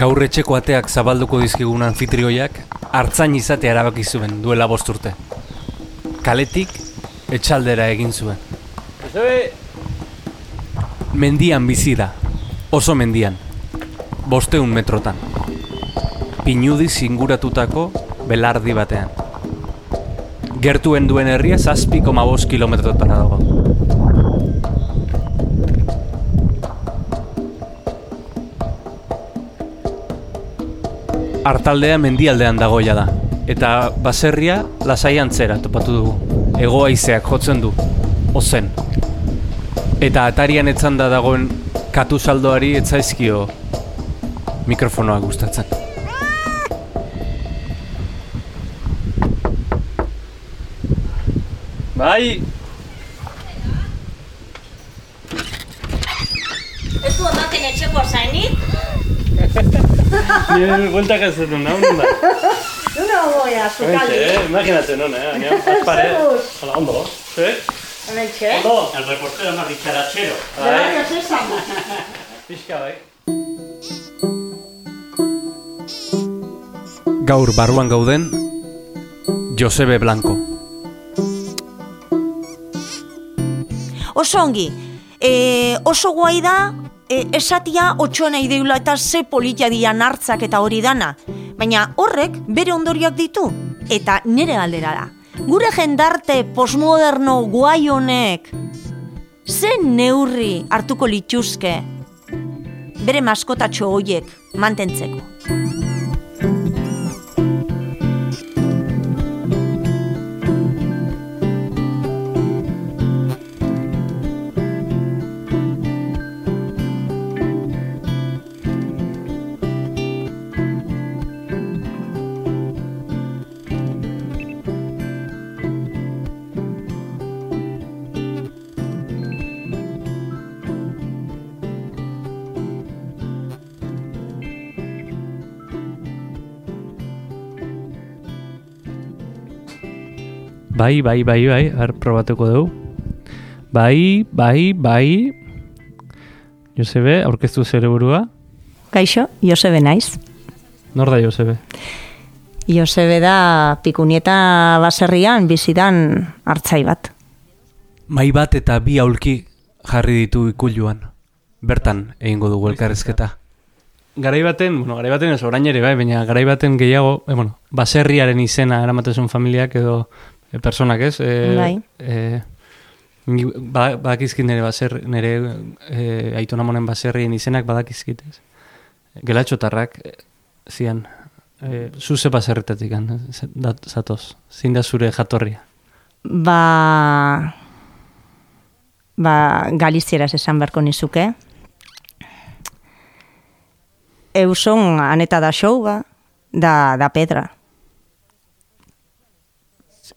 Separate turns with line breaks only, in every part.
Gaur etxeko ateak zabalduko dizkigun anfitrioiak hartzain izatea erabaki zuen duela bost urte. Kaletik etxaldera egin zuen. Mendian bizi da, oso mendian, bosteun metrotan. Pinudiz inguratutako belardi batean. Gertuen duen herria zazpi koma bost kilometrotara dago. Artaldea mendialdean dagoia da. Eta baserria lasai antzera topatu dugu. Ego haizeak jotzen du. Ozen. Eta atarian etzan da dagoen katu saldoari etzaizkio mikrofonoa gustatzen. Bai!
Ez du ematen etxeko zainik?
Nire bueltak ez dut nahi, onda.
Nuna goia, zukaldi.
eh, imaginatzen nuen, eh, baina, azpare. Hola, ondo. Eh?
Hementxe.
Ondo.
El reportero más dicharachero.
Bai. esan.
Pixka bai. Gaur barruan gauden, Josebe Blanco.
Oso ongi, e, oso guai da, e, esatia otxoa nahi eta ze politia dian hartzak eta hori dana. Baina horrek bere ondorioak ditu, eta nire galdera da. Gure jendarte posmoderno guai honek, ze neurri hartuko lituzke bere maskotatxo hoiek mantentzeko.
Bai, bai, bai, bai, har probatuko dugu. Bai, bai, bai. Josebe, aurkeztu zure burua.
Kaixo, Josebe naiz.
Nor da Josebe?
Josebe da pikunieta baserrian bizidan hartzai bat.
Mai bat eta bi aulki jarri ditu ikuluan. Bertan egingo dugu elkarrezketa. Garai baten, bueno, garai baten ez orain ere bai, baina garai baten gehiago, eh, bueno, baserriaren izena eramatezun familiak edo personak ez? E,
Bai.
E, ba, badakizkit nire baser, nire e, aitona monen baserrien izenak badakizkit ez? Gelatxotarrak e, zian, e, zuze baserritatik dat, zatoz, zein da zure jatorria.
Ba... Ba, galizieraz esan beharko nizuke. Euson aneta da show ba, da, da pedra.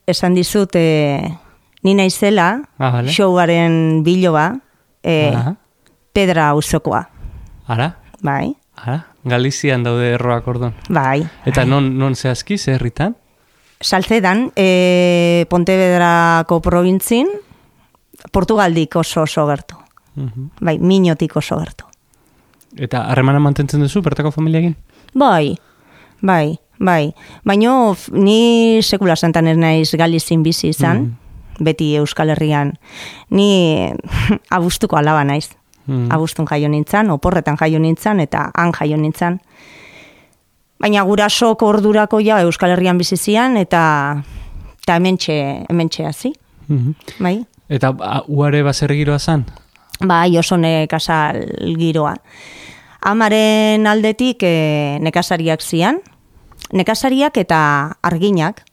Esan dizut, e, ni naizela,
Ah, vale.
showaren biloba, e,
Aha.
pedra auzokoa.
Ara?
Bai,
Ara? Galizian daude erroak ordon.
bai.
Eta non, non zehazki, ze herritan?
Saltzedan, e, Pontevedrako provintzin, Portugaldik oso oso gertu.
Mhm.
Bai, minotik oso gertu.
Eta harremana mantentzen duzu, bertako familiakin?
Bai, bai, bai. Baina ni sekula santan ez naiz Galizin bizi izan, beti Euskal Herrian. Ni abustuko alaba naiz.
Mm.
Abustun jaio nintzen, oporretan jaio nintzen, eta han jaio nintzen. Baina gurasok ordurako ja Euskal Herrian bizi zian, eta, eta hementxe, hementxe hasi,
Mhm.
bai?
Eta uare baserri giroa zan?
Bai, oso nekazal giroa. Amaren aldetik e, nekazariak zian, nekazariak eta arginak.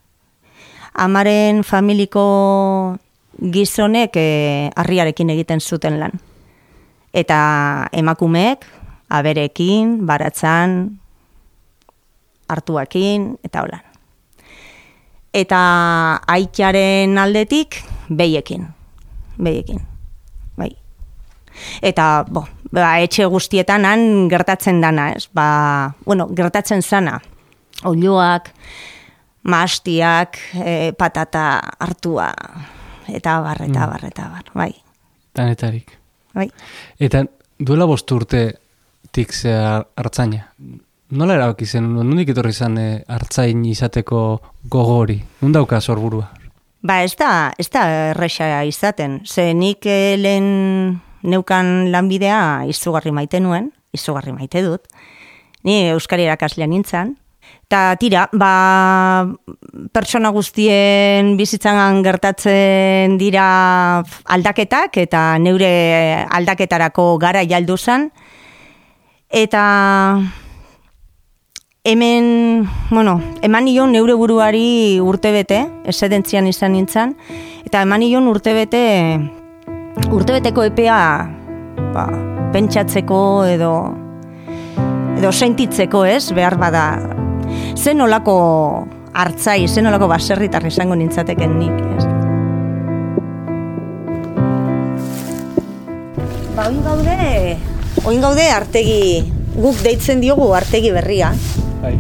Amaren familiko gizonek e, harriarekin egiten zuten lan. Eta emakumeek, aberekin, baratzan, hartuakin, eta holan. Eta aitaren aldetik, behiekin. Behiekin. Bai. Eta, bo, ba, etxe guztietan han gertatzen dana, ez? Ba, bueno, gertatzen zana. Oiloak, mastiak, e, patata hartua, eta bar, eta bar, eta bar, bai.
Danetarik.
bai.
Eta duela bost urte tik zea hartzaina. Nola erabaki zen, nondik etorri zen e, hartzain izateko gogo hori? Nun dauka sorburua?
Ba, ez da, ez da erresa izaten. Ze nik eh, lehen neukan lanbidea izugarri maite nuen, izugarri maite dut. Ni Euskari erakaslean nintzen. Ta tira, ba, pertsona guztien bizitzan gertatzen dira aldaketak eta neure aldaketarako gara jaldu zen. Eta hemen, bueno, eman nion neure buruari urtebete, esedentzian izan nintzen, eta eman nion urtebete, urtebeteko epea, ba, pentsatzeko edo, edo sentitzeko ez, behar bada, zen olako hartzai, zen olako baserritar izango nintzateken nik, ez. Ba, oin gaude, oin gaude artegi, guk deitzen diogu artegi berria.
Bai.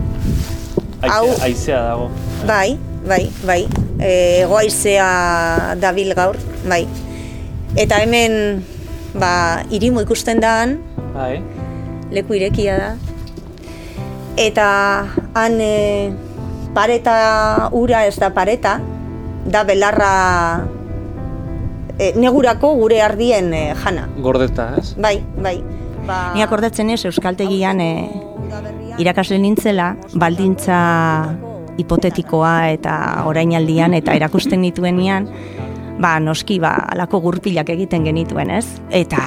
Hau-
Aizea, aizea dago.
Bai, bai, bai. E, goaizea dabil gaur, bai. Eta hemen, ba, irimu ikusten da han,
Bai.
leku irekia da. Eta han e, pareta ura ez da pareta, da belarra e, negurako gure ardien e, jana.
Gordeta, ez?
Bai, bai. Ba, Ni akordatzen ez, Euskaltegian e, irakasle nintzela, baldintza hipotetikoa eta orainaldian eta erakusten nituenean, ba, noski, ba, alako gurpilak egiten genituen, ez? Eta,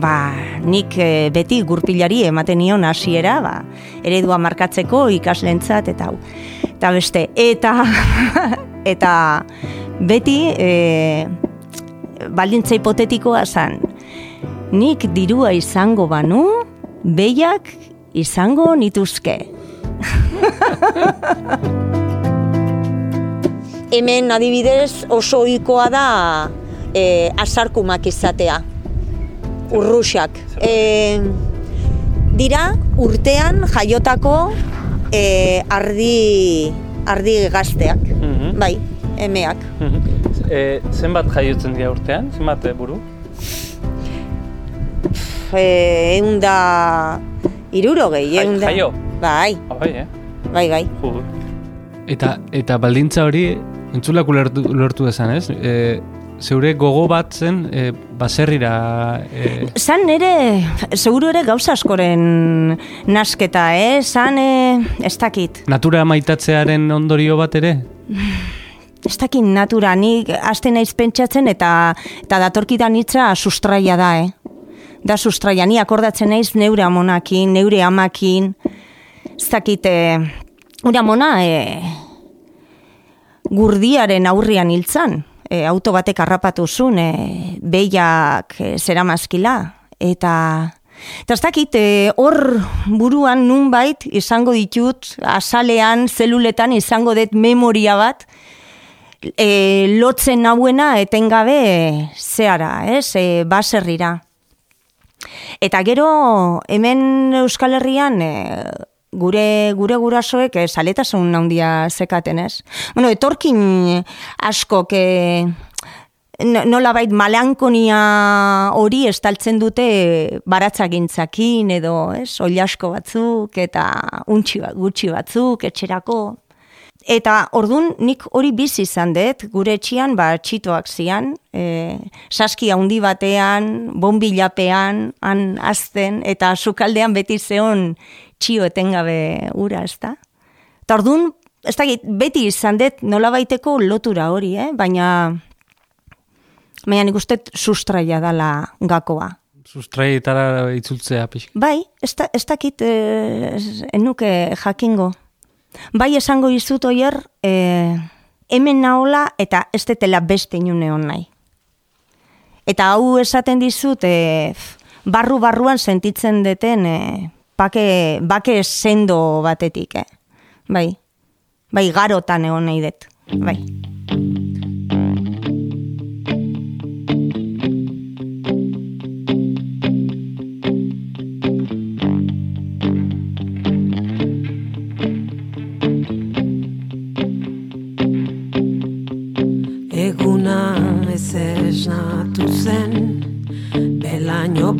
ba, nik e, beti gurpilari ematen nion hasiera, ba, eredua markatzeko ikaslentzat eta hau. Eta beste, eta, eta beti e, baldintza hipotetikoa zan, nik dirua izango banu, behiak izango nituzke. Hemen adibidez oso ohikoa da e, asarkumak izatea, urruxak. E, dira urtean jaiotako e, ardi, ardi gazteak,
Mhm.
bai, emeak.
e, zenbat jaiotzen dira urtean? Zenbat e, buru?
E, egun da irurogei,
Jai-
egun da.
jaio?
Bai,
Bai, eh?
bai, bai.
Jo. Eta, eta baldintza hori, entzulak ulertu, ulertu dezan, ez? E, zeure gogo bat zen e, baserrira... E,
Zan ere, seguru ere gauza askoren nasketa, eh? Zan, eh, ez dakit.
natura maitatzearen ondorio bat ere?
Ez dakit natura, nik aste naiz pentsatzen eta eta datorkidan hitza sustraia da, eh? Da sustraia, ni akordatzen naiz neure amonakin, neure amakin, ez dakit, ura amona, eh, gurdiaren aurrian hiltzan, e, auto batek harrapatu zuen, e, behiak e, zeramazkila, eta... Eta ez dakit, e, hor buruan nunbait izango ditut, azalean, zeluletan izango dut memoria bat, e, lotzen nauena etengabe zehara, ez, e, baserrira. Eta gero hemen Euskal Herrian e, gure gure gurasoek e, saletasun handia zekaten, ez? Bueno, etorkin askok e, no- nolabait malankonia hori estaltzen dute baratzagintzakin edo, ez? Oilasko batzuk eta untxi bat, gutxi batzuk etxerako. Eta ordun nik hori bizi izan dut, gure etxian ba txitoak zian, e, saski handi batean, bonbilapean, han azten, eta sukaldean beti zeon txio etengabe ura, ezta? Eta ordun, ez dakit, beti izan dut nolabaiteko lotura hori, eh? baina baina nik uste sustraia dala gakoa.
Sustraietara itzultzea pixka.
Bai, ez, da, ez dakit eh, enuke jakingo. Bai esango izut oier, eh, hemen naola eta ez detela beste inune hon nahi. Eta hau esaten dizut, eh, barru-barruan sentitzen deten eh, bake, bake sendo batetik, eh? Bai, bai garotan egon nahi dut, bai.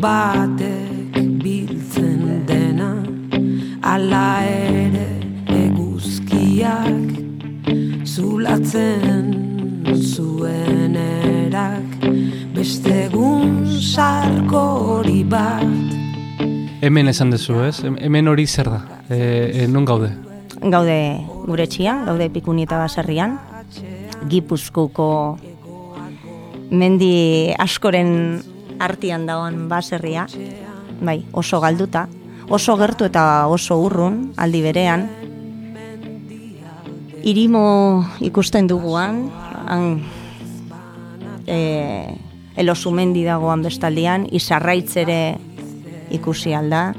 Batek biltzen dena ala ere eguzkiak zulatzen zuen erak beste egun sarko hori bat
Hemen esan dezu, ez? Hem- Hemen hori zer da? E, e, non gaude?
Gaude gure txian, gaude pikuni eta baserrian, gipuzkuko mendi askoren artian dagoen baserria, bai, oso galduta, oso gertu eta oso urrun, aldi berean, irimo ikusten duguan, han, e, elosumendi dagoan bestaldian, izarraitz ere ikusi alda,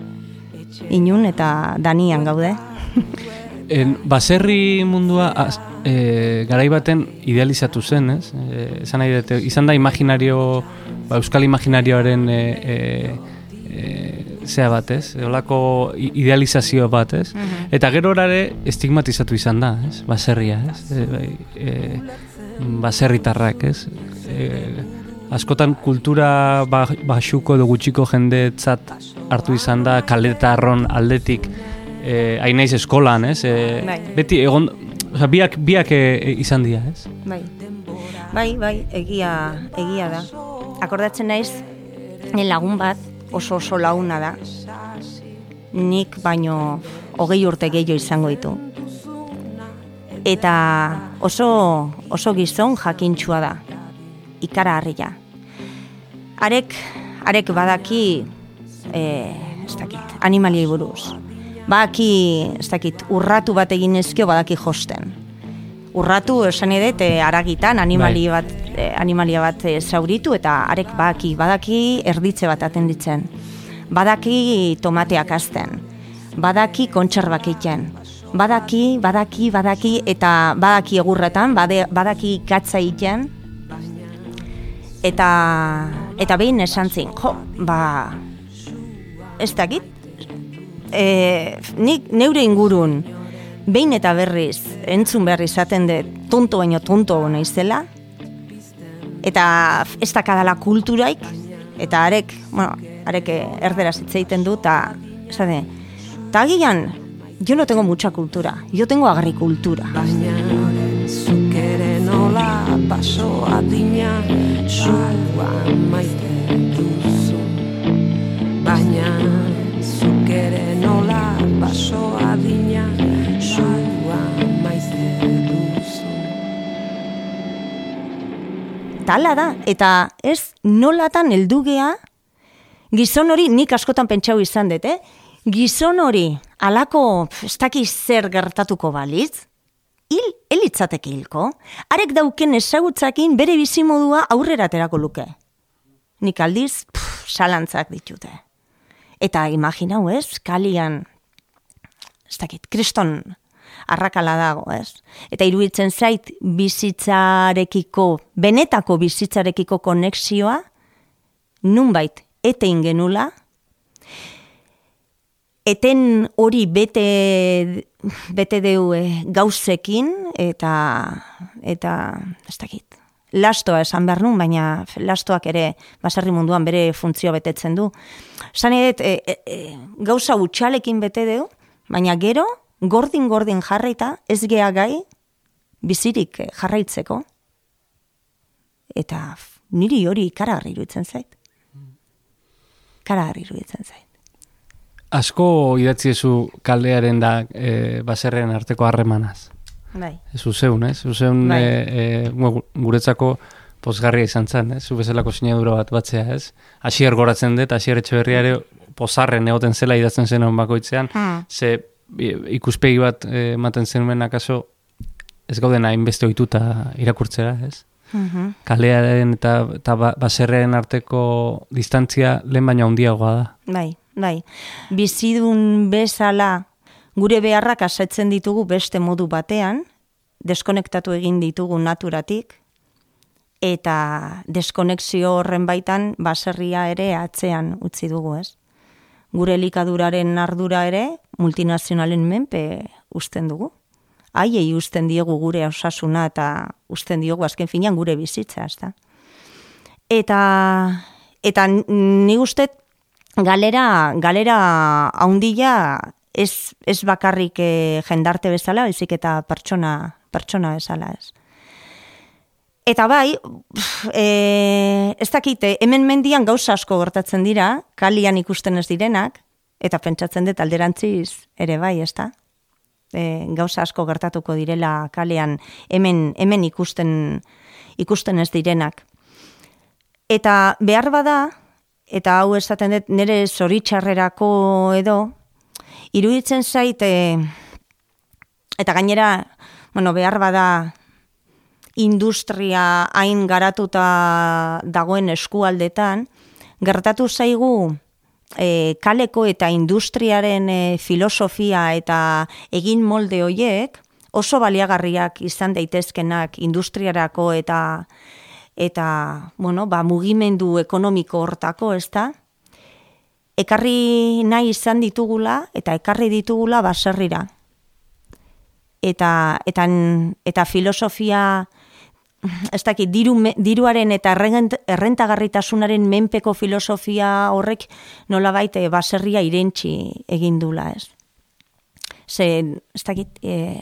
inun eta danian gaude.
En, baserri mundua az, e, garai baten idealizatu zen, ez? E, esan nahi dut, izan da imaginario, ba, euskal imaginarioaren e, e, e, zea bat, ez? Olako idealizazio bat, ez? Eta gero ere estigmatizatu izan da, ez? Baserria, ez? E, e, baserritarrak, ez? E, askotan kultura ba, baxuko edo gutxiko jendetzat hartu izan da kaletarron aldetik eh, hain naiz eskolan, ez? Eh,
Bai.
Beti egon, oza, biak, biak eh, izan dira, ez?
Bai. Bai, bai, egia, egia da. Akordatzen naiz, lagun bat oso oso laguna da. Nik baino hogei urte gehiago izango ditu. Eta oso, oso gizon jakintxua da. Ikara harria. Arek, arek badaki, e, ez dakit, animaliei buruz. Badaki, ez dakit, urratu bat egin ezkio badaki josten urratu esan edet e, aragitan animali
Bai.
bat animalia bat e, zauritu eta arek badaki badaki erditze bat atenditzen. Badaki tomateak azten badaki kontserbak egiten badaki badaki badaki eta badaki egurretan bade, badaki katza egiten. Eta eta behin esan zin jo ba ez dakit e, nik neure ingurun behin eta berriz entzun behar izaten dut tonto baino tonto naizela eta ez dakadala kulturaik eta arek, bueno, arek erderaz hitz egiten du eta esade, eta agian yo no tengo mucha cultura, yo tengo agricultura.
Baina zuk ere nola baso adina Zua maite duzu Baina
Tala da, eta ez nolatan heldugea gizon hori nik askotan pentsau izan dut, eh? Gizon hori alako ez dakiz zer gertatuko balitz, hil, elitzateke hilko, arek dauken ezagutzakin bere bizimodua aurrera aterako luke. Nik aldiz, pf, salantzak ditute. Eta imaginau ez, kalian, ez dakit, kriston arrakala dago, ez? Eta iruditzen zait bizitzarekiko, benetako bizitzarekiko konexioa, nunbait etein genula, eten hori bete, bete deu eh, gauzekin, eta, eta, ez dakit, lastoa esan behar nun, baina lastoak ere baserri munduan bere funtzio betetzen du. E, e, e, gauza utxalekin bete deu, baina gero, gordin-gordin jarraita, ez gea gai, bizirik eh, jarraitzeko. Eta niri hori ikaragarri iruditzen zait. Ikaragarri iruditzen zait.
Asko idatzi ezu kaldearen da e, baserren arteko harremanaz.
Bai.
Ez zeun, ez? Zuzeun
Bai.
e, e, guretzako pozgarria izan zen, ez? Zu bezalako sinadura bat batzea, ez? Asier goratzen dut, asier etxeberriare pozarren egoten zela idatzen zen hon bakoitzean,
Hmm.
ze ikuspegi bat eh, ematen zenuen akaso ez gauden hainbeste ohituta irakurtzera, ez?
Mhm.
Kalearen eta, eta ba- baserrearen arteko distantzia lehen baina handiagoa da.
Bai, bai. Bizidun bezala gure beharrak asetzen ditugu beste modu batean, deskonektatu egin ditugu naturatik, eta deskonexio horren baitan baserria ere atzean utzi dugu, ez? Gure elikaduraren ardura ere multinazionalen menpe usten dugu. Haiei usten diegu gure osasuna eta usten diogu azken finean gure bizitza, ezta? Eta eta ni uste galera galera haundia ez, ez bakarrik e, jendarte bezala, ezik eta pertsona, pertsona bezala ez. Eta bai, e, ez dakite, hemen mendian gauza asko gertatzen dira, kalian ikusten ez direnak, eta pentsatzen dut alderantziz ere bai, ez da? E, gauza asko gertatuko direla kalean hemen, hemen ikusten, ikusten ez direnak. Eta behar bada, eta hau esaten dut nire zoritxarrerako edo, iruditzen zaite, eta gainera, bueno, behar bada, industria hain garatuta dagoen eskualdetan, gertatu zaigu e, kaleko eta industriaren e, filosofia eta egin molde hoiek oso baliagarriak izan daitezkenak industriarako eta eta bueno, ba, mugimendu ekonomiko hortako, ez da? Ekarri nahi izan ditugula eta ekarri ditugula baserrira. Eta, eta, eta filosofia ez dakit, diru, diruaren eta errentagarritasunaren menpeko filosofia horrek nola baite baserria irentxi egindula, ez? Ze, ez dakit, e...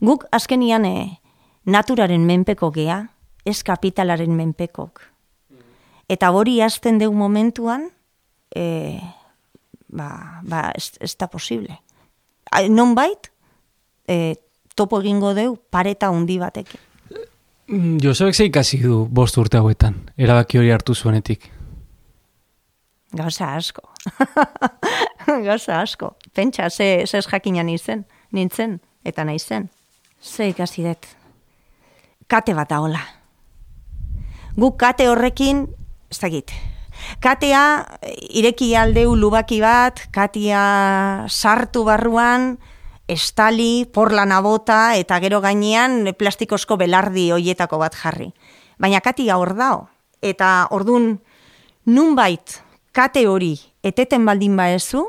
guk azkenian e, naturaren menpeko gea, ez kapitalaren menpekok. Eta hori azten deu momentuan, e, ba, ba, ez, ez da posible. Non bait, e, topo egingo deu pareta handi batek.
Mm, Josebek ze ikasi du bost urte hauetan, erabaki hori hartu zuenetik.
Gauza asko. Gauza asko. Pentsa, ze, ze jakinan izen, nintzen, eta nahi zen. Ze ikasi dut. Kate bat hola. Guk kate horrekin, ez dakit, katea ireki aldeu lubaki bat, katea sartu barruan, estali, porlana bota eta gero gainean plastikozko belardi hoietako bat jarri. Baina kati hor dao. Eta ordun nunbait kate hori eteten baldin baezu,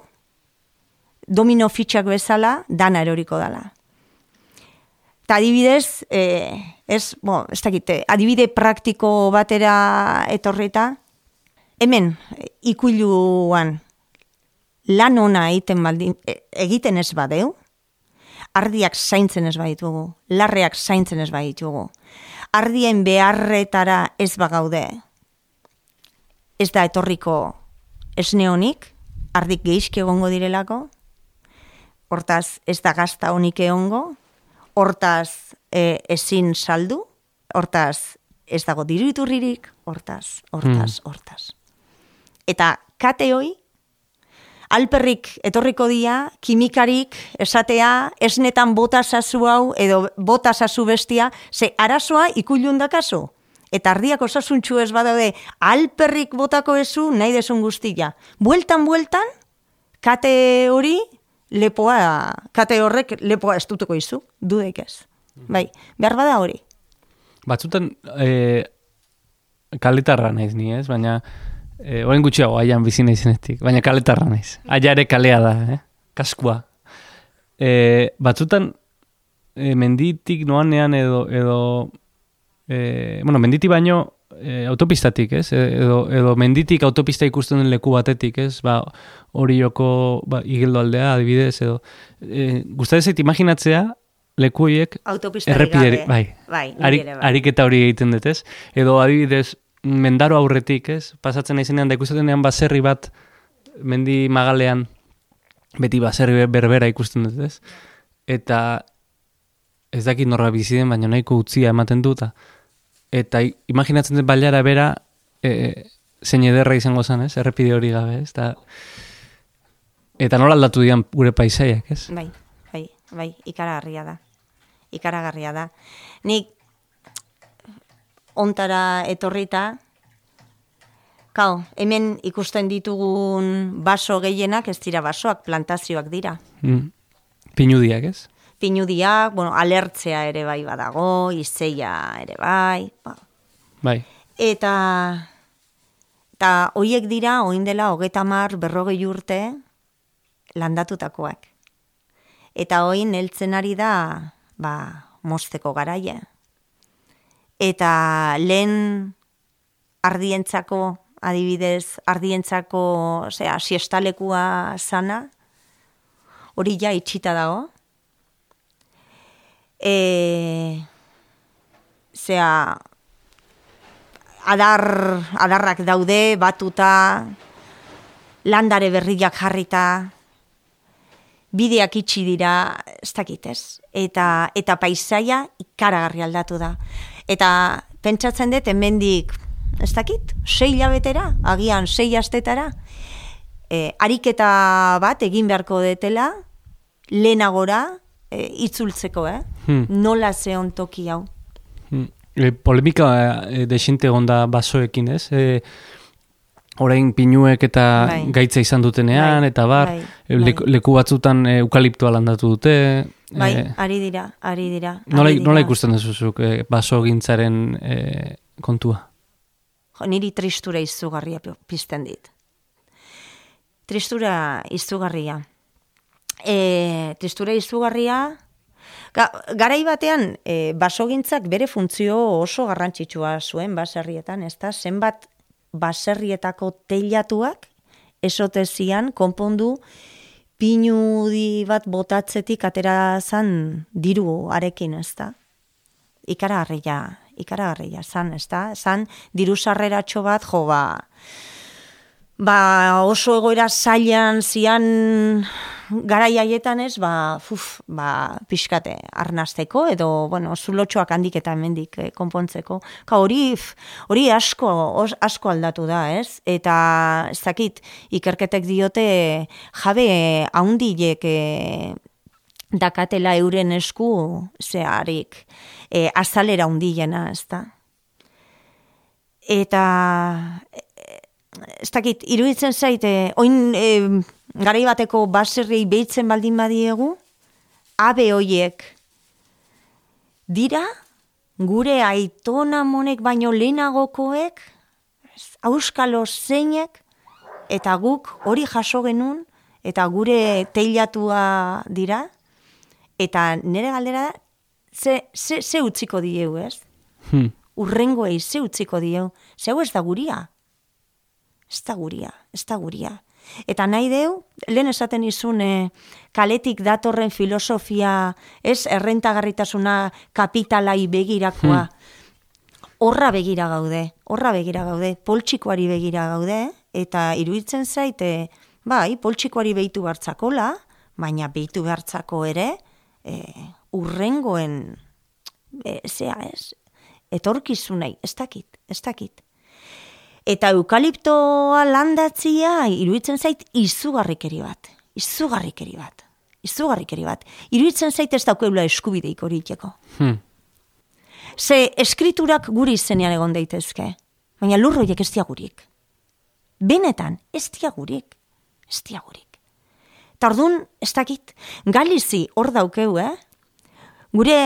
domino fitxak bezala dana eroriko dala. Eta adibidez, e, ez, bo, ez dakite, adibide praktiko batera etorrita, hemen ikuiluan lan ona egiten baldin, e, egiten ez badeu, ardiak zaintzen ez baitugu, larreak zaintzen ez baitugu, ardien beharretara ez bagaude, ez da etorriko esne honik, ardik geizki egongo direlako, hortaz ez da gazta honik egongo, hortaz e, ezin saldu, hortaz ez dago diru iturririk, hortaz, hortaz, hmm. hortaz. Eta kate hoi, alperrik etorriko dia, kimikarik esatea, esnetan bota sasu hau edo bota sasu bestia, ze arazoa ikuilun dakazu. Eta ardiak osasuntxu ez badaude, alperrik botako ezu nahi desun guztia. Bueltan, bueltan, kate hori lepoa, kate horrek lepoa ez dutuko izu, dudek ez. Bai, behar bada hori.
Batzutan, e, kaletarra naiz ni ez, baina Eh, Oren gutxiago, aian bizina izenetik. Baina kaletarra naiz. Aia kalea da, eh? Kaskua. Eh, batzutan, eh, menditik noanean edo, edo eh, bueno, menditi baino eh, autopistatik, ez? E, edo, edo menditik autopista ikusten den leku batetik, ez? Ba, hori joko ba, igeldo aldea, adibidez, edo. Eh, Gustadezet imaginatzea, lekuiek
errepideri,
bai, bai, bai. ariketa hori egiten dut, ez? Edo adibidez, mendaro aurretik, ez? Pasatzen naizenean da ikusten denean baserri bat mendi magalean beti baserri berbera ikusten dut, ez? Eta ez dakit norra bizi den, baina nahiko utzia ematen dut. Eta imaginatzen dut baliara bera e, zein ederra izango zen, ez? Errepide hori gabe, ez? Eta, eta nola aldatu dian gure paisaiak, ez?
Bai, bai, bai, ikaragarria da. Ikaragarria da. Nik ontara etorrita, Kau, hemen ikusten ditugun baso gehienak ez dira basoak, plantazioak dira.
Mm. Pinudiak, ez?
Pinudiak, bueno, alertzea ere bai badago, izeia ere bai. Ba.
Bai.
Eta, eta hoiek dira, oin dela, hogeta mar, berrogei urte, landatutakoak. Eta oin heltzen ari da, ba, mosteko garaia eta lehen ardientzako adibidez, ardientzako, osea, siestalekua sana, hori ja itxita dago. E, zea, adar, adarrak daude, batuta, landare berriak jarrita, bideak itxi dira, ez dakit ez, eta, eta paisaia ikaragarri aldatu da. Eta pentsatzen dut, hemendik ez dakit, sei labetera, agian sei astetara, e, ariketa bat egin beharko detela, lehenagora, e, itzultzeko, eh?
Hmm.
Nola zeon toki hau.
Hmm. E, polemika e, desinte gonda basoekin, ez? E, orain pinuek eta
Bai.
gaitza izan dutenean,
Bai,
eta bar,
bai,
e, leku, leku batzutan e, eukaliptoa landatu dute.
Bai,
e,
ari dira, ari dira.
nola,
ari dira.
nola ikusten duzuzuk e, baso gintzaren e, kontua?
Jo, niri tristura izugarria pi- pizten dit. Tristura izugarria. E, tristura izugarria, Ga, garai batean, e, basogintzak bere funtzio oso garrantzitsua zuen baserrietan, ezta? Zenbat baserrietako teilatuak esotezian konpondu pinudi bat botatzetik atera zan diru arekin, ezta? Ikaragarria, ikaragarria zan, ezta? Zan diru sarreratxo bat, jo, ba, ba oso egoera zailan zian garai haietan ez, ba, fuf, ba, pixkate arnasteko edo, bueno, zulotxoak handik eta hemendik eh, konpontzeko. Ka hori, hori asko, os, asko aldatu da, ez? Eta, ez dakit, ikerketek diote jabe haundilek eh, dakatela euren esku zeharik eh, azalera hundilena, ez da? Eta ez dakit, iruditzen zaite, oin e, garai bateko baserriei behitzen baldin badiegu, abe hoiek dira, gure aitona monek baino lehenagokoek, auskalo zeinek, eta guk hori jaso genuen, eta gure teilatua dira, eta nire galdera da, ze, ze, ze utziko dieu, ez?
Hmm.
Urrengoei ze utziko dieu, ze hau ez da guria ez da guria, ez da guria. Eta nahi deu, lehen esaten izun eh, kaletik datorren filosofia, ez errentagarritasuna kapitalai begirakoa, horra begira gaude, horra begira gaude, poltsikoari begira gaude, eta iruditzen zaite, bai, poltsikoari behitu hartzakola, baina behitu behartzako ere, e, urrengoen, e, zea ez, etorkizunei, ez dakit, ez dakit. Eta eukaliptoa landatzia iruditzen zait izugarrikeri bat. Izugarrikeri bat. Izugarrikeri bat. Iruditzen zait ez daukeula eskubideik hori itxeko.
Hmm.
Ze eskriturak guri izenean egon daitezke. Baina lurroiek ez diagurik. Benetan, ez diagurik. Ez diagurik. Eta orduan, ez dakit, galizi hor daukeu, eh? Gure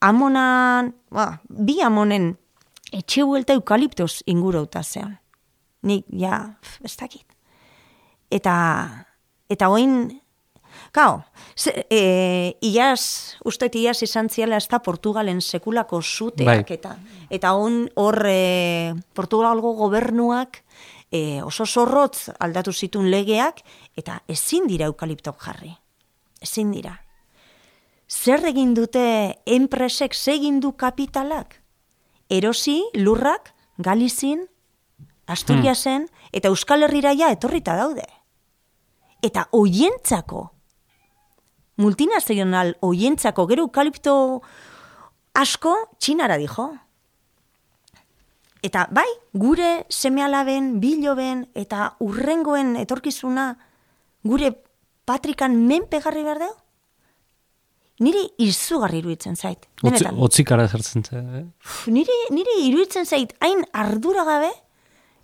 amonan, ba, bi amonen etxe huelta eukaliptos ingurauta zean. Nik, ja, pf, ez dakit. Eta, eta oin, kao, ze, e, iaz, uste iaz izan ziala ez da Portugalen sekulako zuteak,
Bai.
eta, eta on hor e, Portugalgo gobernuak e, oso zorrotz aldatu zitun legeak, eta ezin dira eukaliptok jarri. Ezin dira. Zer egin dute enpresek, zer egin du kapitalak? Erosi, lurrak, Galizin, Asturiasen, eta Euskal Herrira ja etorrita daude. Eta oientzako, multinazional oientzako, gero eukalipto asko txinara dijo. Eta bai, gure semealaben, biloben eta urrengoen etorkizuna gure patrikan menpegarri behar deu? Niri izugarri iruditzen zait.
Otzi,
Benetan.
otzikara zertzen zen. Eh?
Uf, niri, niri iruditzen zait hain ardura gabe,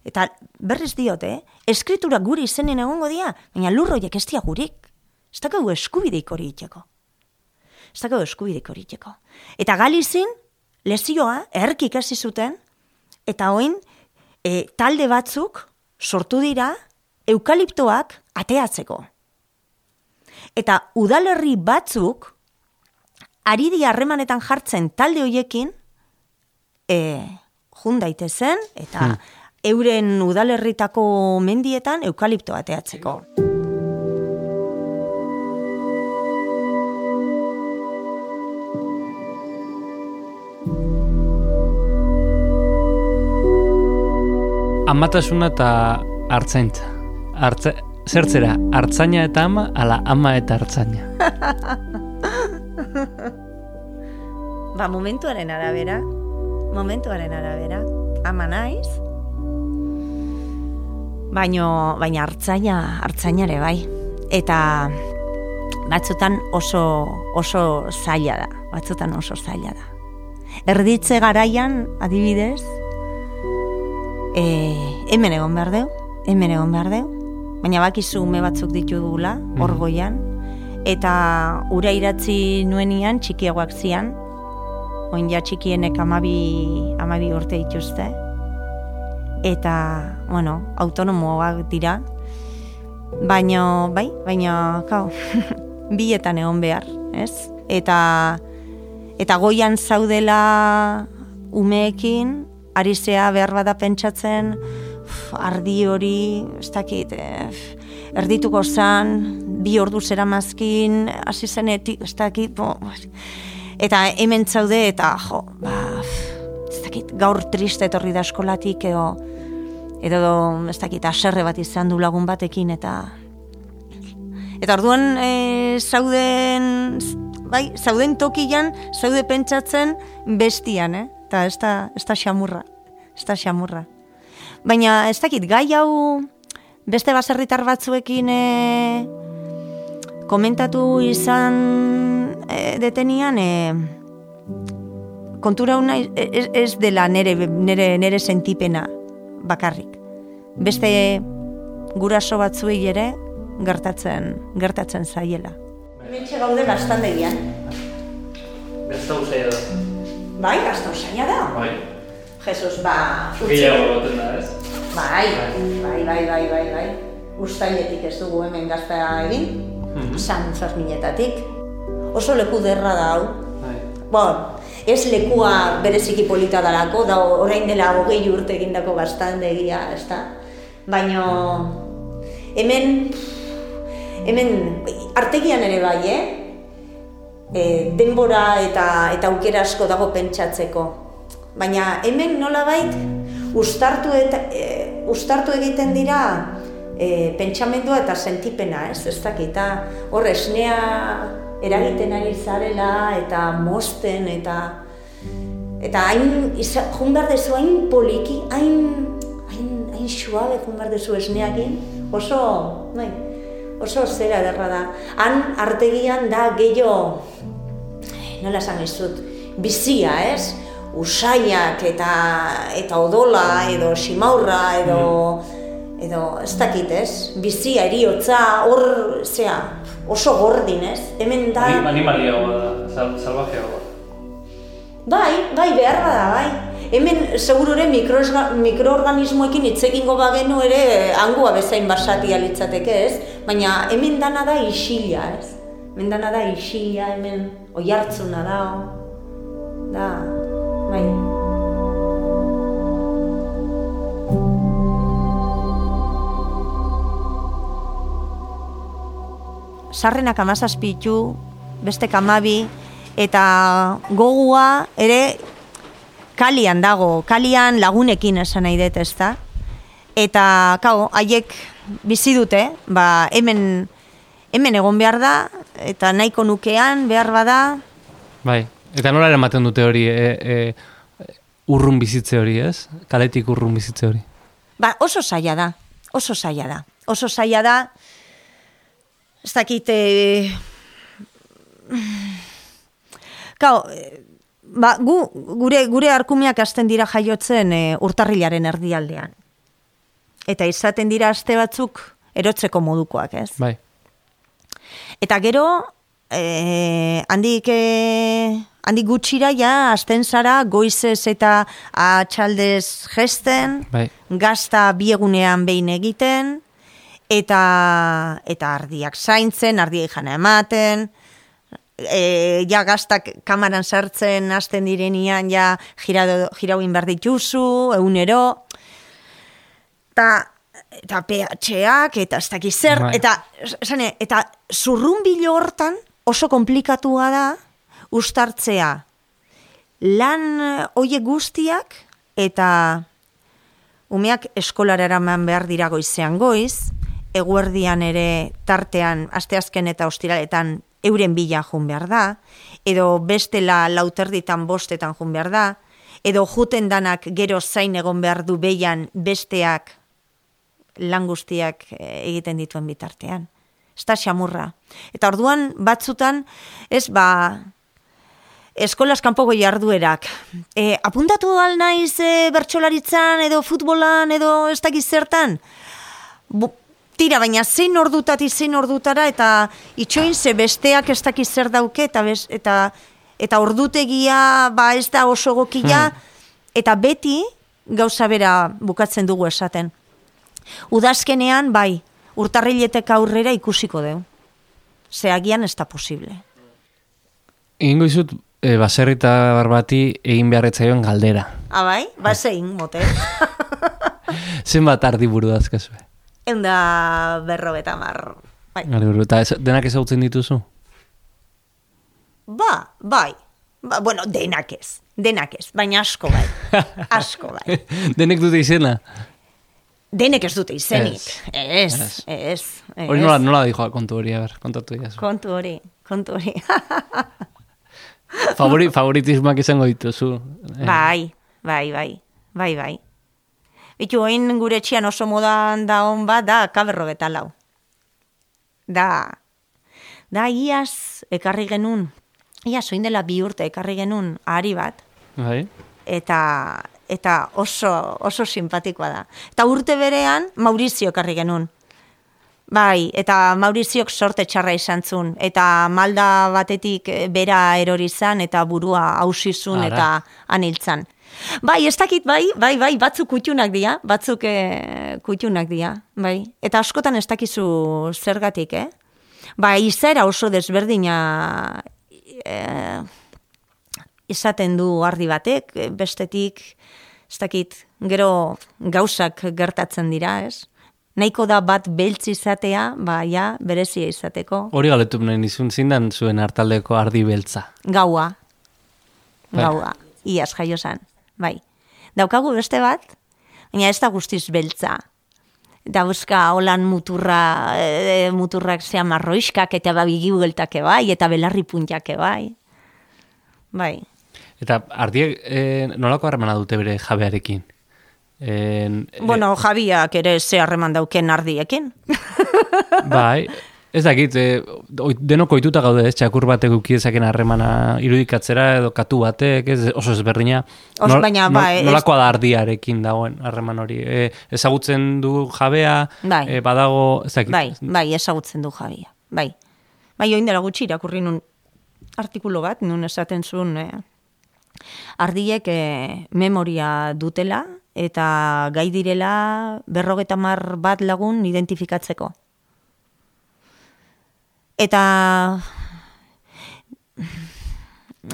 eta berriz diote, eh? eskritura guri izenen egongo dira, baina lurroiek ez dia gurik. Ez dakau eskubideik hori itxeko. Ez dakau eskubideik hori itxeko. Eta galizin, lezioa, erki ikasi zuten, eta oin, e, talde batzuk sortu dira eukaliptoak ateatzeko. Eta udalerri batzuk, ari di harremanetan jartzen talde hoiekin, e, jun daitezen, eta euren udalerritako mendietan eukalipto ateatzeko.
Amatasuna eta hartzaintza. Hartza, zertzera, hartzaina eta ama, ala ama eta hartzaina.
Ba, momentuaren arabera, momentuaren arabera, ama naiz, baino, baina hartzaina, hartzaina ere bai. Eta batzutan oso, oso zaila da, batzutan oso zaila da. Erditze garaian, adibidez, e, hemen egon behar deu, hemen egon behar deu, baina bakizu ume batzuk ditu dugula, hor goian, eta ura iratzi nuenian txikiagoak zian, oin ja txikienek amabi, amabi urte dituzte, eta, bueno, autonomoak dira, baina, bai, baina, kau, bietan egon behar, ez? Eta, eta goian zaudela umeekin, ari zea behar bada pentsatzen, ardi hori, ez dakit, eh, erdituko zan, bi ordu zera mazkin, hasi zenetik, ez dakit, bo, eta hemen zaude, eta jo, ba, ez dakit, gaur triste etorri da eskolatik, edo, edo, ez dakit, aserre bat izan du lagun batekin, eta Eta orduan e, zauden, bai, zauden tokian, zaude pentsatzen bestian, eh? Eta ez da, ez da xamurra, ez da xamurra. Baina ez dakit, gai hau beste baserritar batzuekin e, komentatu izan e, detenian, e, kontura una ez, ez dela nere, nere, nere sentipena bakarrik. Beste guraso batzuei ere gertatzen gertatzen zaiela. Hementxe gaude gaztandegian.
Gaztau zaila da.
Bai, gaztau zaila da.
Bai.
Jesus, ba,
Gehiago goten da, ez?
Bai, bai, bai, bai, bai, bai. Uztailetik ez dugu hemen gazta egin,
Mhm.
San Ferminetatik. Oso leku derra da hau.
Bai.
Bon, ez lekua bereziki polita dalako, da orain dela hogei urte egindako gaztandegia, ez da? Baina hemen, hemen artegian ere bai, eh? E, denbora eta eta aukera asko dago pentsatzeko. Baina hemen nolabait ustartu eta e, ustartu egiten dira e, pentsamendua eta sentipena, ez? Ez dakita hor esnea eragiten ari zarela eta mosten eta eta hain jun behar dezu hain poliki, hain hain, hain suabe jun behar dezu esneakin, oso, bai, oso zera ederra da. Han artegian da gehiago, nola esan dizut, bizia, ez? Usaiak eta eta odola edo simaurra edo edo ez dakit, ez? Bizia, eriotza, hor, zea, oso gordin, ez? Hemen da...
Animaliagoa da, sal, salvajeagoa.
Bai, bai, behar bada, bai. Hemen, seguru ere, mikroesga- mikroorganismoekin hitz egingo bagenu ere angua bezain basatia litzateke, ez? Baina hemen dana da isila, ez? Hemen dana da isila, hemen oihartzuna da, da, Sarrenak amazazpitu, beste kamabi, eta gogua ere kalian dago, kalian lagunekin esan nahi dut, ezta? Eta, kau, haiek bizi dute, ba, hemen, hemen egon behar da, eta nahiko nukean behar bada,
Bai. Eta nola eramaten dute hori, e, e, urrun bizitze hori, ez? Kaletik urrun bizitze hori.
ba, oso zaila da, oso zaila da, oso zaila da, ez dakit, e, Kau, ba, gu, gure, gure arkumiak hasten dira jaiotzen e, urtarrilaren erdialdean. Eta izaten dira aste batzuk erotzeko modukoak, ez?
Bai.
Eta gero, e, handik, e, handik gutxira ja, hasten zara, goizez eta atxaldez gesten,
Bai.
gazta biegunean behin egiten, eta, eta ardiak zaintzen, ardiak jana ematen, e, ja gaztak kamaran sartzen hasten direnian ja jirau, jirauin behar dituzu, egunero, eta eta PH-ak, eta ez dakiz zer,
Bai.
eta, esane, eta zurrunbilo hortan oso komplikatua da ustartzea lan hoiek guztiak eta umeak eskolara eraman behar dira goizean goiz, eguerdian ere tartean asteazken eta ostiraletan euren bila jun behar da, edo bestela lauterditan bostetan jun behar da, edo juten danak gero zain egon behar du beian besteak lan guztiak eh, egiten dituen bitartean. Ez da xamurra. Eta orduan batzutan, ez ba, eskolas kanpoko jarduerak. E, apuntatu al naiz e, bertsolaritzan edo futbolan edo ez dakiz zertan? Tira, baina zein ordutati zein ordutara eta itxoin ze besteak ez dakiz zer dauke eta, bez, eta, eta ordutegia ba ez da oso gokia eta beti gauza bera bukatzen dugu esaten. Udazkenean, bai, urtarriletek aurrera ikusiko deu. Ze agian ez da posible.
Egingo izut, e, baserritar bati egin beharretzaion galdera.
Ah, bai? Ba, zein, mote.
Zenbat ardi buru dazkazue?
Eunda berro eta mar. Bai.
Ardi buru. Eta ez- denak ezagutzen dituzu?
Ba, bai. Ba, bueno, denak ez. Denak ez, baina asko bai. Asko bai.
Denek dute izena?
Denek ez dute izenik.
Ez.
Ez,
Hori nola, nola dijoa kontu hori, a ber, kontatu diazu.
Kontu hori, kontu hori.
Favori, favoritismoak izango dituzu. Eh,
bai, bai, bai, bai, bai. Bitu, oin gure etxean oso modan da hon bat, da kaberro betalau. Da, da iaz ekarri genuen, iaz oin dela bi urte ekarri genuen ahari bat,
Bai.
eta eta oso, oso simpatikoa da. Eta urte berean Maurizio ekarri genuen. Bai, eta Mauriziok sorte txarra izan zuen, eta malda batetik eh, bera erori zan, eta burua hausizun, eta aniltzan. Bai, ez dakit, bai, bai, bai, batzuk kutxunak dira, batzuk e, kutxunak dira, bai. Eta askotan ez dakizu zergatik, eh? Bai, izera oso desberdina e, izaten du ardi batek, eh, bestetik, ez dakit, gero gauzak gertatzen dira, ez? Nahiko da bat beltz izatea, ba, ja, berezia izateko.
Hori galetu nahi nizun zindan zuen hartaldeko ardi beltza.
Gaua.
Bai.
Gaua. Iaz jaio zan. Bai. Daukagu beste bat, baina ez da guztiz beltza. Dauzka holan muturra, e, muturrak zea marroiskak eta babigi bueltake bai, eta belarri puntake bai. Bai.
Eta ardiek e, nolako harremana dute bere jabearekin? En, e,
Bueno, Jabiak ere ze harreman dauken ardiekin.
bai, ez dakit, e, oi- denok ohituta gaude, ez, txakur batek ukidezaken harremana irudikatzera edo katu batek, ez, oso ezberdina.
Oso, baina, bai, ez-
Nolakoa da ardiarekin dagoen harreman hori? E, ezagutzen du jabea,
Bai.
e, badago, ez dakit.
Bai, bai, ezagutzen du Jabia. Bai. Bai, oin dela gutxi irakurri nun artikulu bat, nun esaten zuen eh, ardiek eh, memoria dutela eta gai direla berrogeta mar bat lagun identifikatzeko. Eta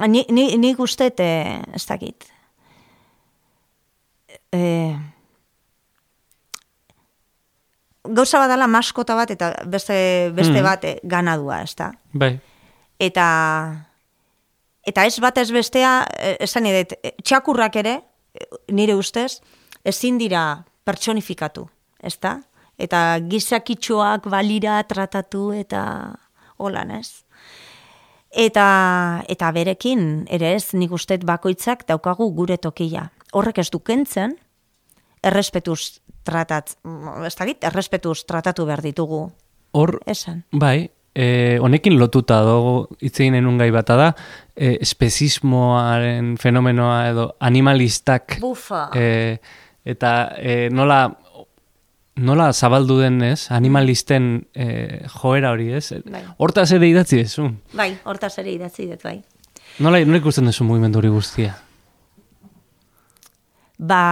ni, ni, ni guztet, eh, ez dakit, eh, gauza badala maskota bat eta beste, beste
Mhm.
bat eh, ganadua, ez da?
Bai,
Eta, eta ez bat ez bestea, esan edet, eh, txakurrak ere, eh, nire ustez, ezin dira pertsonifikatu, ez da? Eta gizakitxoak balira tratatu eta holan, ez? Eta, eta berekin, ere ez, nik ustet bakoitzak daukagu gure tokia. Horrek ez du kentzen, errespetuz tratat, ez dakit, errespetuz tratatu behar ditugu,
hor,
esan.
bai, e, honekin lotuta dago hitz egin genuen gai bata da, e, espezismoaren fenomenoa edo animalistak
Bufa.
e, eta e, nola nola zabaldu den, ez? Animalisten e, joera hori, ez?
Bai.
Hortaz ere idatzi dezu.
Bai, hortaz ere idatzi dut, bai.
Nola, nola ikusten duzu mugimendu hori guztia?
Ba,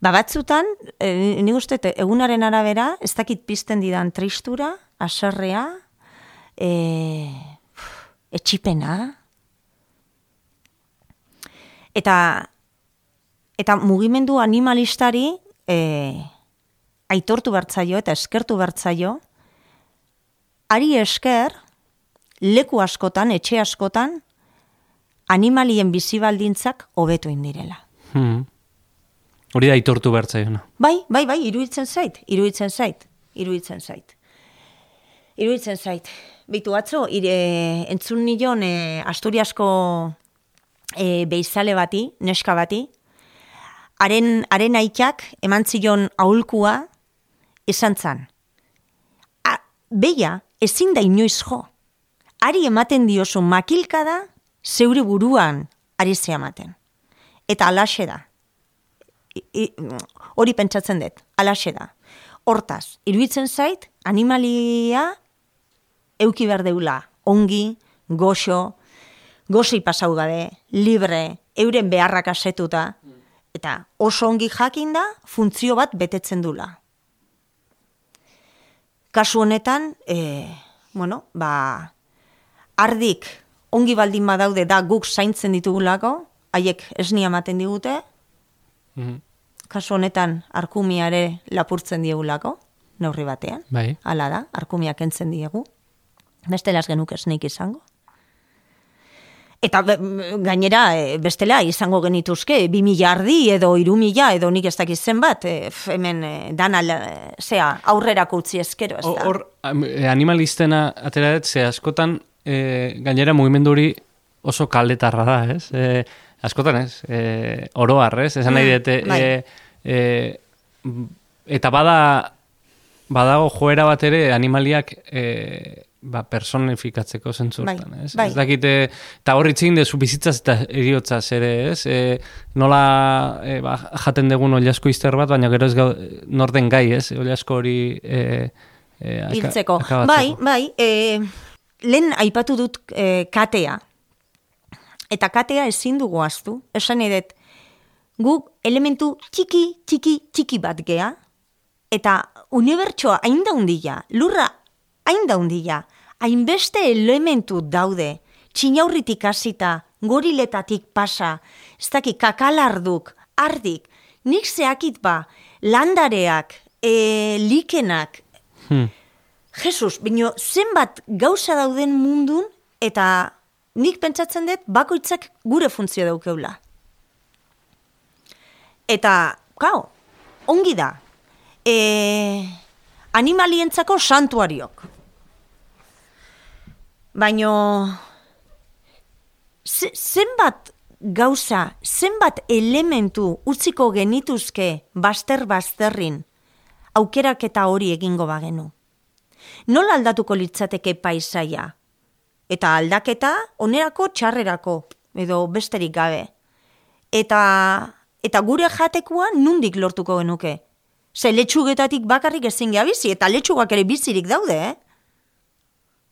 ba batzutan, e, nik uste, egunaren arabera, ez dakit pizten didan tristura, aserrea, e, etxipena, eta, eta mugimendu animalistari e, aitortu bertzaio eta eskertu bertzaio, ari esker, leku askotan, etxe askotan, animalien bizibaldintzak hobetu indirela.
Hmm. Hori da aitortu bertzaiona.
Bai, bai, bai, iruditzen zait, iruditzen zait, iruditzen zait. Iruditzen zait. Bitu atzo, ire, entzun nion e, Asturiasko e, beizale bati, neska bati, haren, haren aitak eman zion aulkua esan zan. A, beia, ezin da inoiz jo. Ari ematen diozu makilkada zeure buruan ari ze ematen. Eta alaxe da. I- i- hori pentsatzen dut, alaxe da. Hortaz, iruditzen zait, animalia euki behar deula, ongi, goxo, goxi pasau gabe, libre, euren beharrak asetuta, eta oso ongi jakinda funtzio bat betetzen dula. Kasu honetan, e, bueno, ba, ardik ongi baldin badaude da guk zaintzen ditugulako, haiek esnia ematen digute,
Mhm.
kasu honetan arkumiare lapurtzen diegulako, neurri batean.
Bai.
Hala da, arkumiak entzen diegu. Bestela ez genuke esneik izango. Eta gainera, e, bestela izango genituzke, bi mila ardi edo iru mila edo nik ez dakiz zenbat, e, hemen e, dana, e, zea, aurrerako utzi ezkero, ez da.
Hor, animalistena atera dut, ze askotan e, gainera mugimendu hori oso kaldetarra da, ez? E, askotan ez, e, oroar, ez? Esan nahi
Mm,
dute,
bai.
e, e, eta bada, badago joera bat ere animaliak e, ba, personifikatzeko zentzurtan,
Bai,
ez?
bai.
Ez dakite, eta hor itzin dezu bizitzaz eta eriotzaz ere, ez? E, nola e, ba, jaten dugun oliasko izter bat, baina gero ez gau, norden gai, ez? Oliasko hori e, e,
Hiltzeko. Bai, bai, e, lehen aipatu dut e, katea. Eta katea ezin dugu aztu. Esan edet, guk elementu txiki, txiki, txiki bat gea, eta unibertsoa hain daundila, lurra hain daundila, hainbeste elementu daude, txinaurritik hasita, goriletatik pasa, ez dakit kakalarduk, ardik, nik zeakit ba, landareak, e, likenak,
Hmm.
Jesus, bino zenbat gauza dauden mundun eta nik pentsatzen dut bakoitzak gure funtzio daukeula. Eta, kao, ongi da. E, animalientzako santuariok. Baino, ze, zenbat gauza, zenbat elementu utziko genituzke baster-basterrin aukerak eta hori egingo bagenu. Nola aldatuko litzateke paisaia? Eta aldaketa onerako txarrerako, edo besterik gabe. Eta, eta gure jatekoa nundik lortuko genuke. Ze letxugetatik bakarrik ezin gea bizi, eta letxugak ere bizirik daude, eh?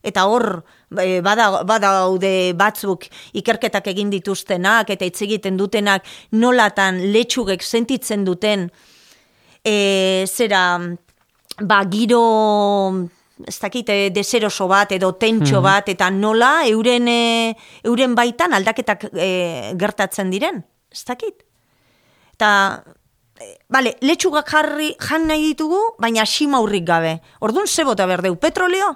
Eta hor, e, bada, badaude batzuk ikerketak egin dituztenak eta hitz egiten dutenak nolatan letxugek sentitzen duten e, zera, ba, giro, ez dakit, e, deseroso bat edo tentxo bat, eta nola euren, e, euren baitan aldaketak e, gertatzen diren, ez dakit. Eta, e, bale, letxugak jarri, jan nahi ditugu, baina simaurrik gabe. Orduan ze bota berdeu, petroleo?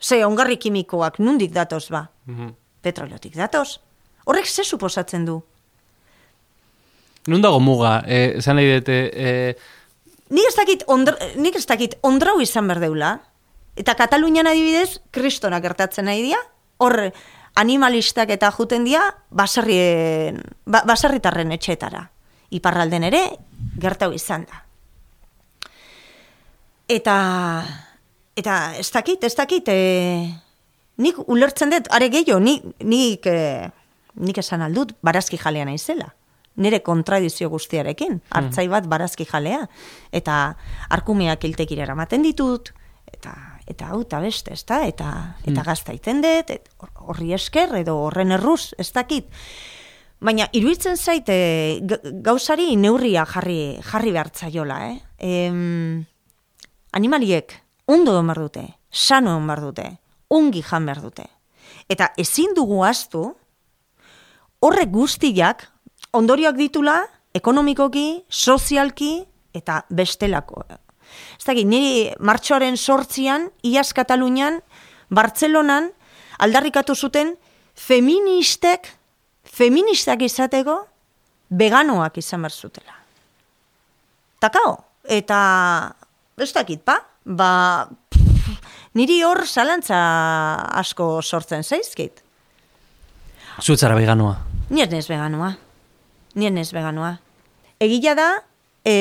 Ze, ongarri kimikoak, nundik datoz ba?
Mhm.
Petroleotik datoz. Horrek ze suposatzen du?
Nun dago muga, eh, esan nahi dute, eh,
Nik ez dakit, ondra, nik ez dakit ondrau izan berdeula. Eta Katalunian adibidez, kristona gertatzen nahi dira. Hor, animalistak eta juten dira, baserrien, ba, baserritarren etxetara. Iparralden ere, gertau izan da. Eta, eta ez dakit, ez dakit, e, nik ulertzen dut, are gehiago, nik, nik, e, nik esan aldut, barazki jalea naizela. Nire kontradizio guztiarekin, hartzai bat barazki jalea. Eta arkumeak iltekira eramaten ditut, eta eta hau eta beste, ez da? Eta, eta gazta iten dut, horri esker, edo horren erruz, ez dakit. Baina, iruditzen zaite gauzari neurria jarri, jarri behartzaiola, eh? Em, animaliek ondo egon dute, sano egon dute, ongi jan behar dute. Eta ezin dugu astu, horrek guztiak ondorioak ditula, ekonomikoki, sozialki, eta bestelako. Ez dakit, niri martxoaren sortzian, iaz Katalunian, Bartzelonan, aldarrikatu zuten, feministek, feministak izateko, veganoak izan behar zutela. Takao, eta, ez dakit, pa? Ba, pff, niri hor zalantza asko sortzen zaizkit.
Zuetzara veganoa.
Ni ez nez veganoa. Ni ez nez veganoa. Egia da, e,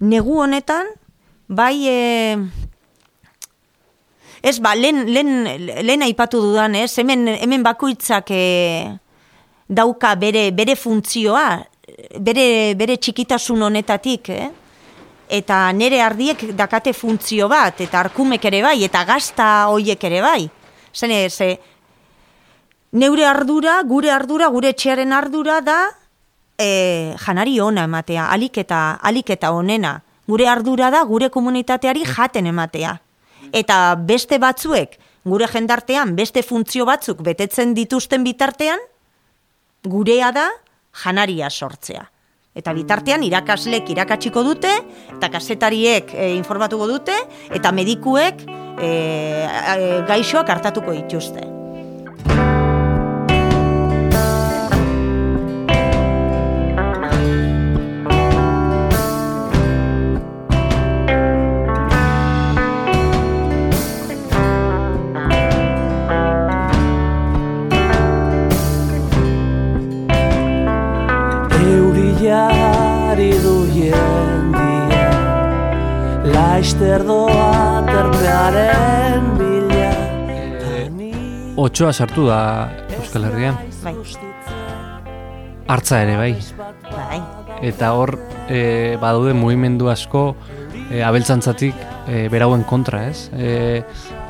negu honetan, bai, e, ez ba, lehen, lehen, lehen aipatu dudan, ez, hemen, hemen bakoitzak e, dauka bere, bere funtzioa, bere, bere txikitasun honetatik, eh? Eta nere ardiek dakate funtzio bat, eta arkumek ere bai, eta gazta hoiek ere bai. Zene, ze, neure ardura, gure ardura, gure etxearen ardura da e, janari ona ematea, alik eta, alik eta onena. Gure ardura da gure komunitateari jaten ematea. Eta beste batzuek, gure jendartean, beste funtzio batzuk betetzen dituzten bitartean, gurea da janaria sortzea. Eta bitartean irakaslek irakatsiko dute, eta kasetariek e, informatuko dute, eta medikuek e, e, gaixoak hartatuko dituzte.
Laister doa terpearen bila ni
Otsoa sartu da Euskal Herrian.
Bai,
Hartza ere, bai.
bai.
Eta hor, e, badaude mugimendu asko e, abeltzantzatik e, berauen kontra, ez? E,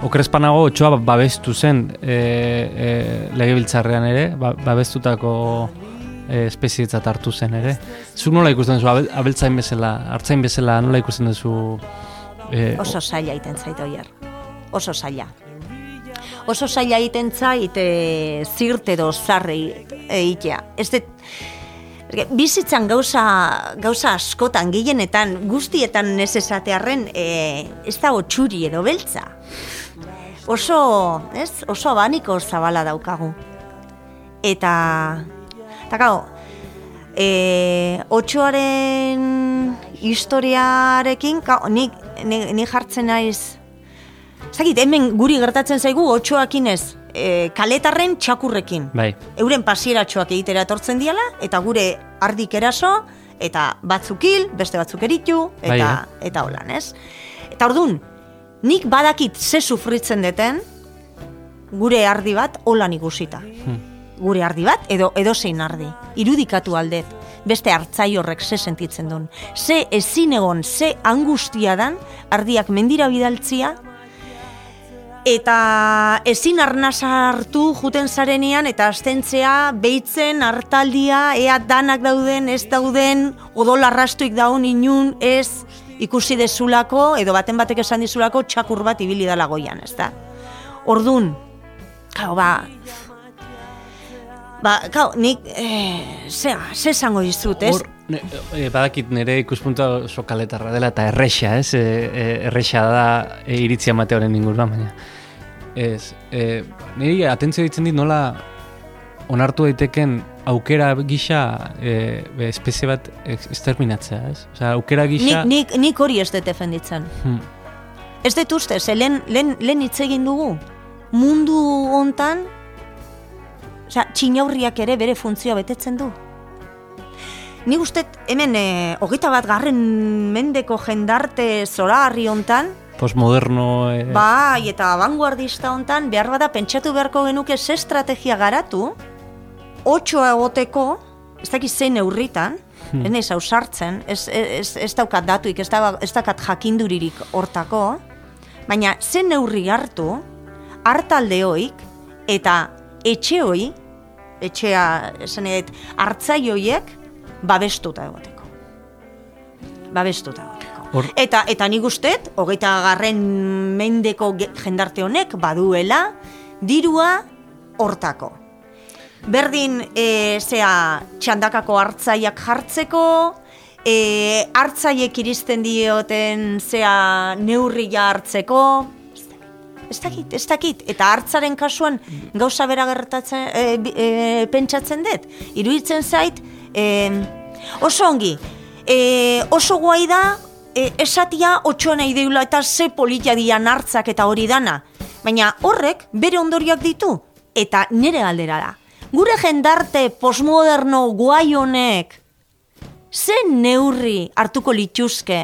okrespanago otsoa babestu zen e, e, legebiltzarrean ere, ba, babestutako e, espezietzat hartu zen ere. Zu nola ikusten duzu, abel, abeltzain bezala, hartzain bezala, nola ikusten duzu... E,
Oso zaila egiten zait oier. Oso zaila. Oso zaila egiten zait e, zirt edo zarri egitea. Ez dut, bizitzan gauza, gauza askotan, gehienetan, guztietan ez esatearren, e, ez da txuri edo beltza. Oso, ez, oso abaniko zabala daukagu. Eta, eta gau, e, otxoaren historiarekin, gau, nik, ni, ni jartzen naiz, Zagit, hemen guri gertatzen zaigu otxoakin ez, e, kaletarren txakurrekin.
bai,
Euren pasieratxoak egitera etortzen diala, eta gure ardik eraso, eta batzuk hil, beste batzuk eritu, eta,
Bai, eh?
eta holan, ez? Eta ordun, nik badakit ze sufritzen deten, gure ardi bat holan ikusita. Gure ardi bat, edo edozein ardi. Irudikatu aldet, beste hartzai horrek ze sentitzen duen. Ze ezin egon, ze angustia dan, ardiak mendira bidaltzia, eta ezin arnasa hartu juten zarenean eta astentzea behitzen hartaldia ea danak dauden ez dauden odol arrastuik daun inun ez ikusi dezulako edo baten batek esan dizulako txakur bat ibili dala goian, ez da? Ordun, Kau, ba, ba, kau, nik, e, zea, ze esango dizut, ez?
Hor, ne, e, badakit nire ikuspunta oso kaletarra dela eta erresa, ez? E, e, erresa da e, iritzia mate horren inguruan, baina. Ez, e, niri atentzio ditzen dit nola onartu daiteken aukera gisa e, espezie bat ex- exterminatzea, ez? Osea, aukera gisa...
Nik, nik, nik hori ez dut defenditzen.
Hmm.
Ez dut uste, ze lehen, lehen, lehen hitz egin dugu. Mundu hontan, osea, txinaurriak ere bere funtzioa betetzen du. Ni uste hemen e, hogeita bat garren mendeko jendarte zoragarri hontan,
Postmoderno... E,
bai eta vanguardista hontan, behar bada pentsatu beharko genuke ze estrategia garatu, otxoa egoteko, ez dakit zein neurritan,
Hmm.
ez naiz ausartzen, ez, ez, ez daukat datuik, ez, da, ez daukat jakinduririk hortako, baina zen neurri hartu, hartaldeoik eta etxeoi, etxea, esan edo, hoiek, babestuta egoteko. Babestuta egoteko.
Hor-
Eta, eta nik ustet, hogeita garren mendeko jendarte honek baduela dirua hortako. Berdin, e, zea, txandakako hartzaiak jartzeko, e, hartzaiek iristen dioten zea neurria hartzeko, ez dakit, ez dakit, eta hartzaren kasuan gauza bera gertatzen, e, bi- e, pentsatzen dut, iruditzen zait, e, oso ongi, e, oso guai da, e, esatia otxoa nahi deula eta ze politia dian hartzak eta hori dana, baina horrek bere ondorioak ditu, eta nire galdera da. Gure jendarte postmoderno guai honek, ze neurri hartuko lituzke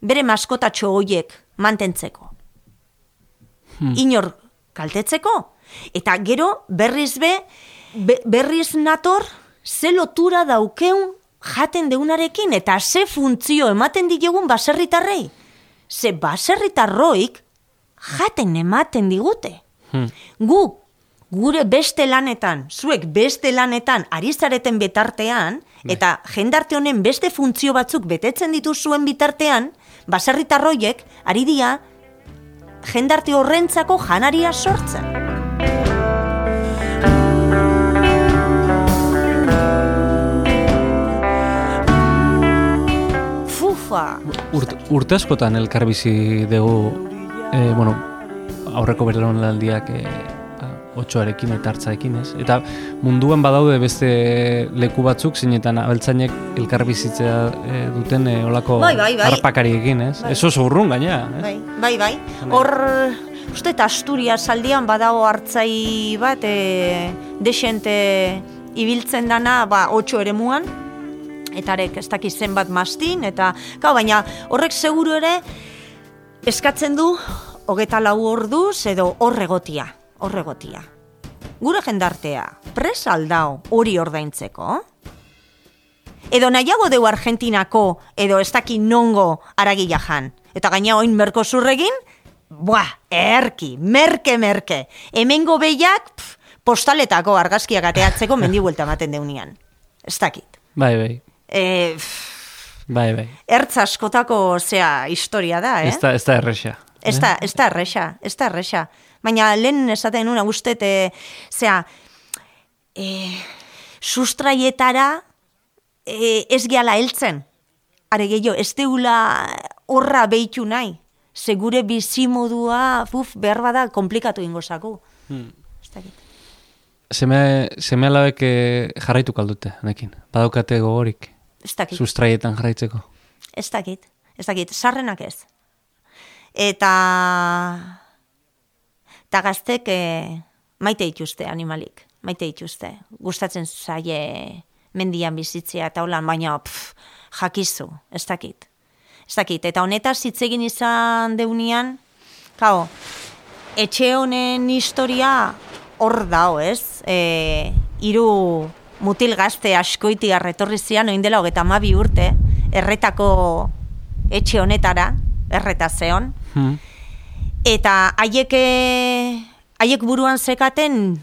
bere maskotatxo hoiek mantentzeko? Inor kaltetzeko? Eta gero berriz be, be- berriz nator ze lotura daukeun jaten deunarekin eta ze funtzio ematen diegun baserritarrei. Ze baserritarroik jaten ematen digute. Gu, gure beste lanetan, zuek beste lanetan ari zareten betartean, eta jendarte honen beste funtzio batzuk betetzen dituzuen bitartean, baserritarroiek ari dira jendarte horrentzako janaria sortzen. Fufa!
Urt, urte askotan elkarbizi dugu, e, bueno, aurreko belaunaldiak e, otxoarekin eta hartzaekin, ez? Eta munduan badaude beste leku batzuk, zeinetan abeltzainek elkarbizitzea e, duten e, olako
Bai, bai, bai.
harpakariekin, ez? Ez oso urrun gaina, ez?
Bai, bai, bai. Hor, uste eta Asturias aldian badago hartzai bat, e, desente ibiltzen dana, ba, otxo ere muan, eta arek ez dakiz zenbat mastin, eta, gau, baina horrek seguru ere eskatzen du hogeta lau orduz edo horregotia, horregotia. Gure jendartea, pres aldao hori ordaintzeko? Edo nahiago deu Argentinako, edo ez daki nongo aragila jan. Eta gaina oin Merkosurregin, buah, erki, merke, merke. Hemengo behiak, pf, postaletako argazkiak ateatzeko mendi buelta ematen deunian. Ez dakit.
Bai, bai,
E, pf,
bai, bai.
ertz askotako zea historia da, eh?
Ez da, ez da erresa.
Ez da, ez da erresa, ez da erresa. Baina lehen esaten nuna uste, e, zea, e, sustraietara e, ez gehala heltzen. Are gehiago, ez deula horra behitu nahi. Segure bizimodua, uf, behar bada, komplikatu ingo zaku.
Hmm.
Ez dakit.
Seme, seme alabek eh, jarraitu kaldute, nekin. Badaukate gogorik,
Ez dakit.
sustraietan jarraitzeko.
Ez dakit, ez dakit, sarrenak ez. Eta eta gaztek e, maite dituzte animalik, maite dituzte. Gustatzen zaie mendian bizitzea eta holan, baina pff, jakizu, ez dakit. Ez dakit, eta honetaz hitz egin izan deunian, kao, etxe honen historia hor dao, ez? E, iru mutil gazte askoiti arretorri zian, oin dela hogeta amabi urte, erretako etxe honetara, erreta zeon,
Hmm.
eta haiek eh, haiek buruan zekaten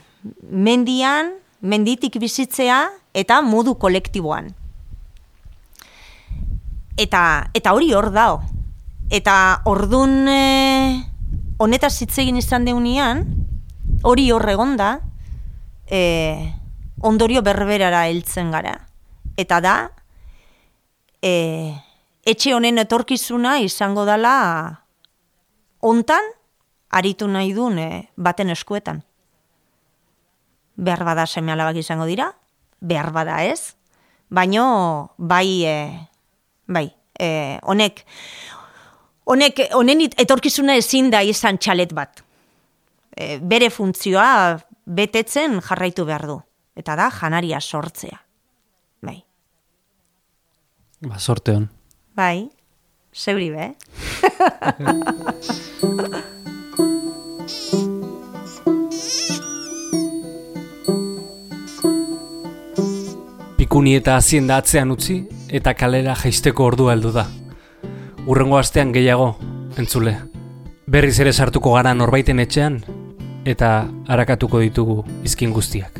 mendian, menditik bizitzea eta modu kolektiboan. Eta, eta hori hor dao. Eta ordun e, honetaz hitz egin izan deunian, hori hor egonda, e, ondorio berberara heltzen gara. Eta da, e, etxe honen etorkizuna izango dala hontan aritu nahi duen e, baten eskuetan. Behar bada seme alabak izango dira, behar bada ez, baino bai, e, bai, e, honek, honek, honen etorkizuna ezin da izan txalet bat. E, bere funtzioa betetzen jarraitu behar du. Eta da, janaria sortzea. Bai,
Ba, sorte hon.
Bai, zeuri be,
Pikuni eta hazienda atzean utzi eta kalera jaisteko ordua heldu da. Urrengo astean gehiago, entzule. Berriz ere sartuko gara norbaiten etxean eta harakatuko ditugu izkin guztiak.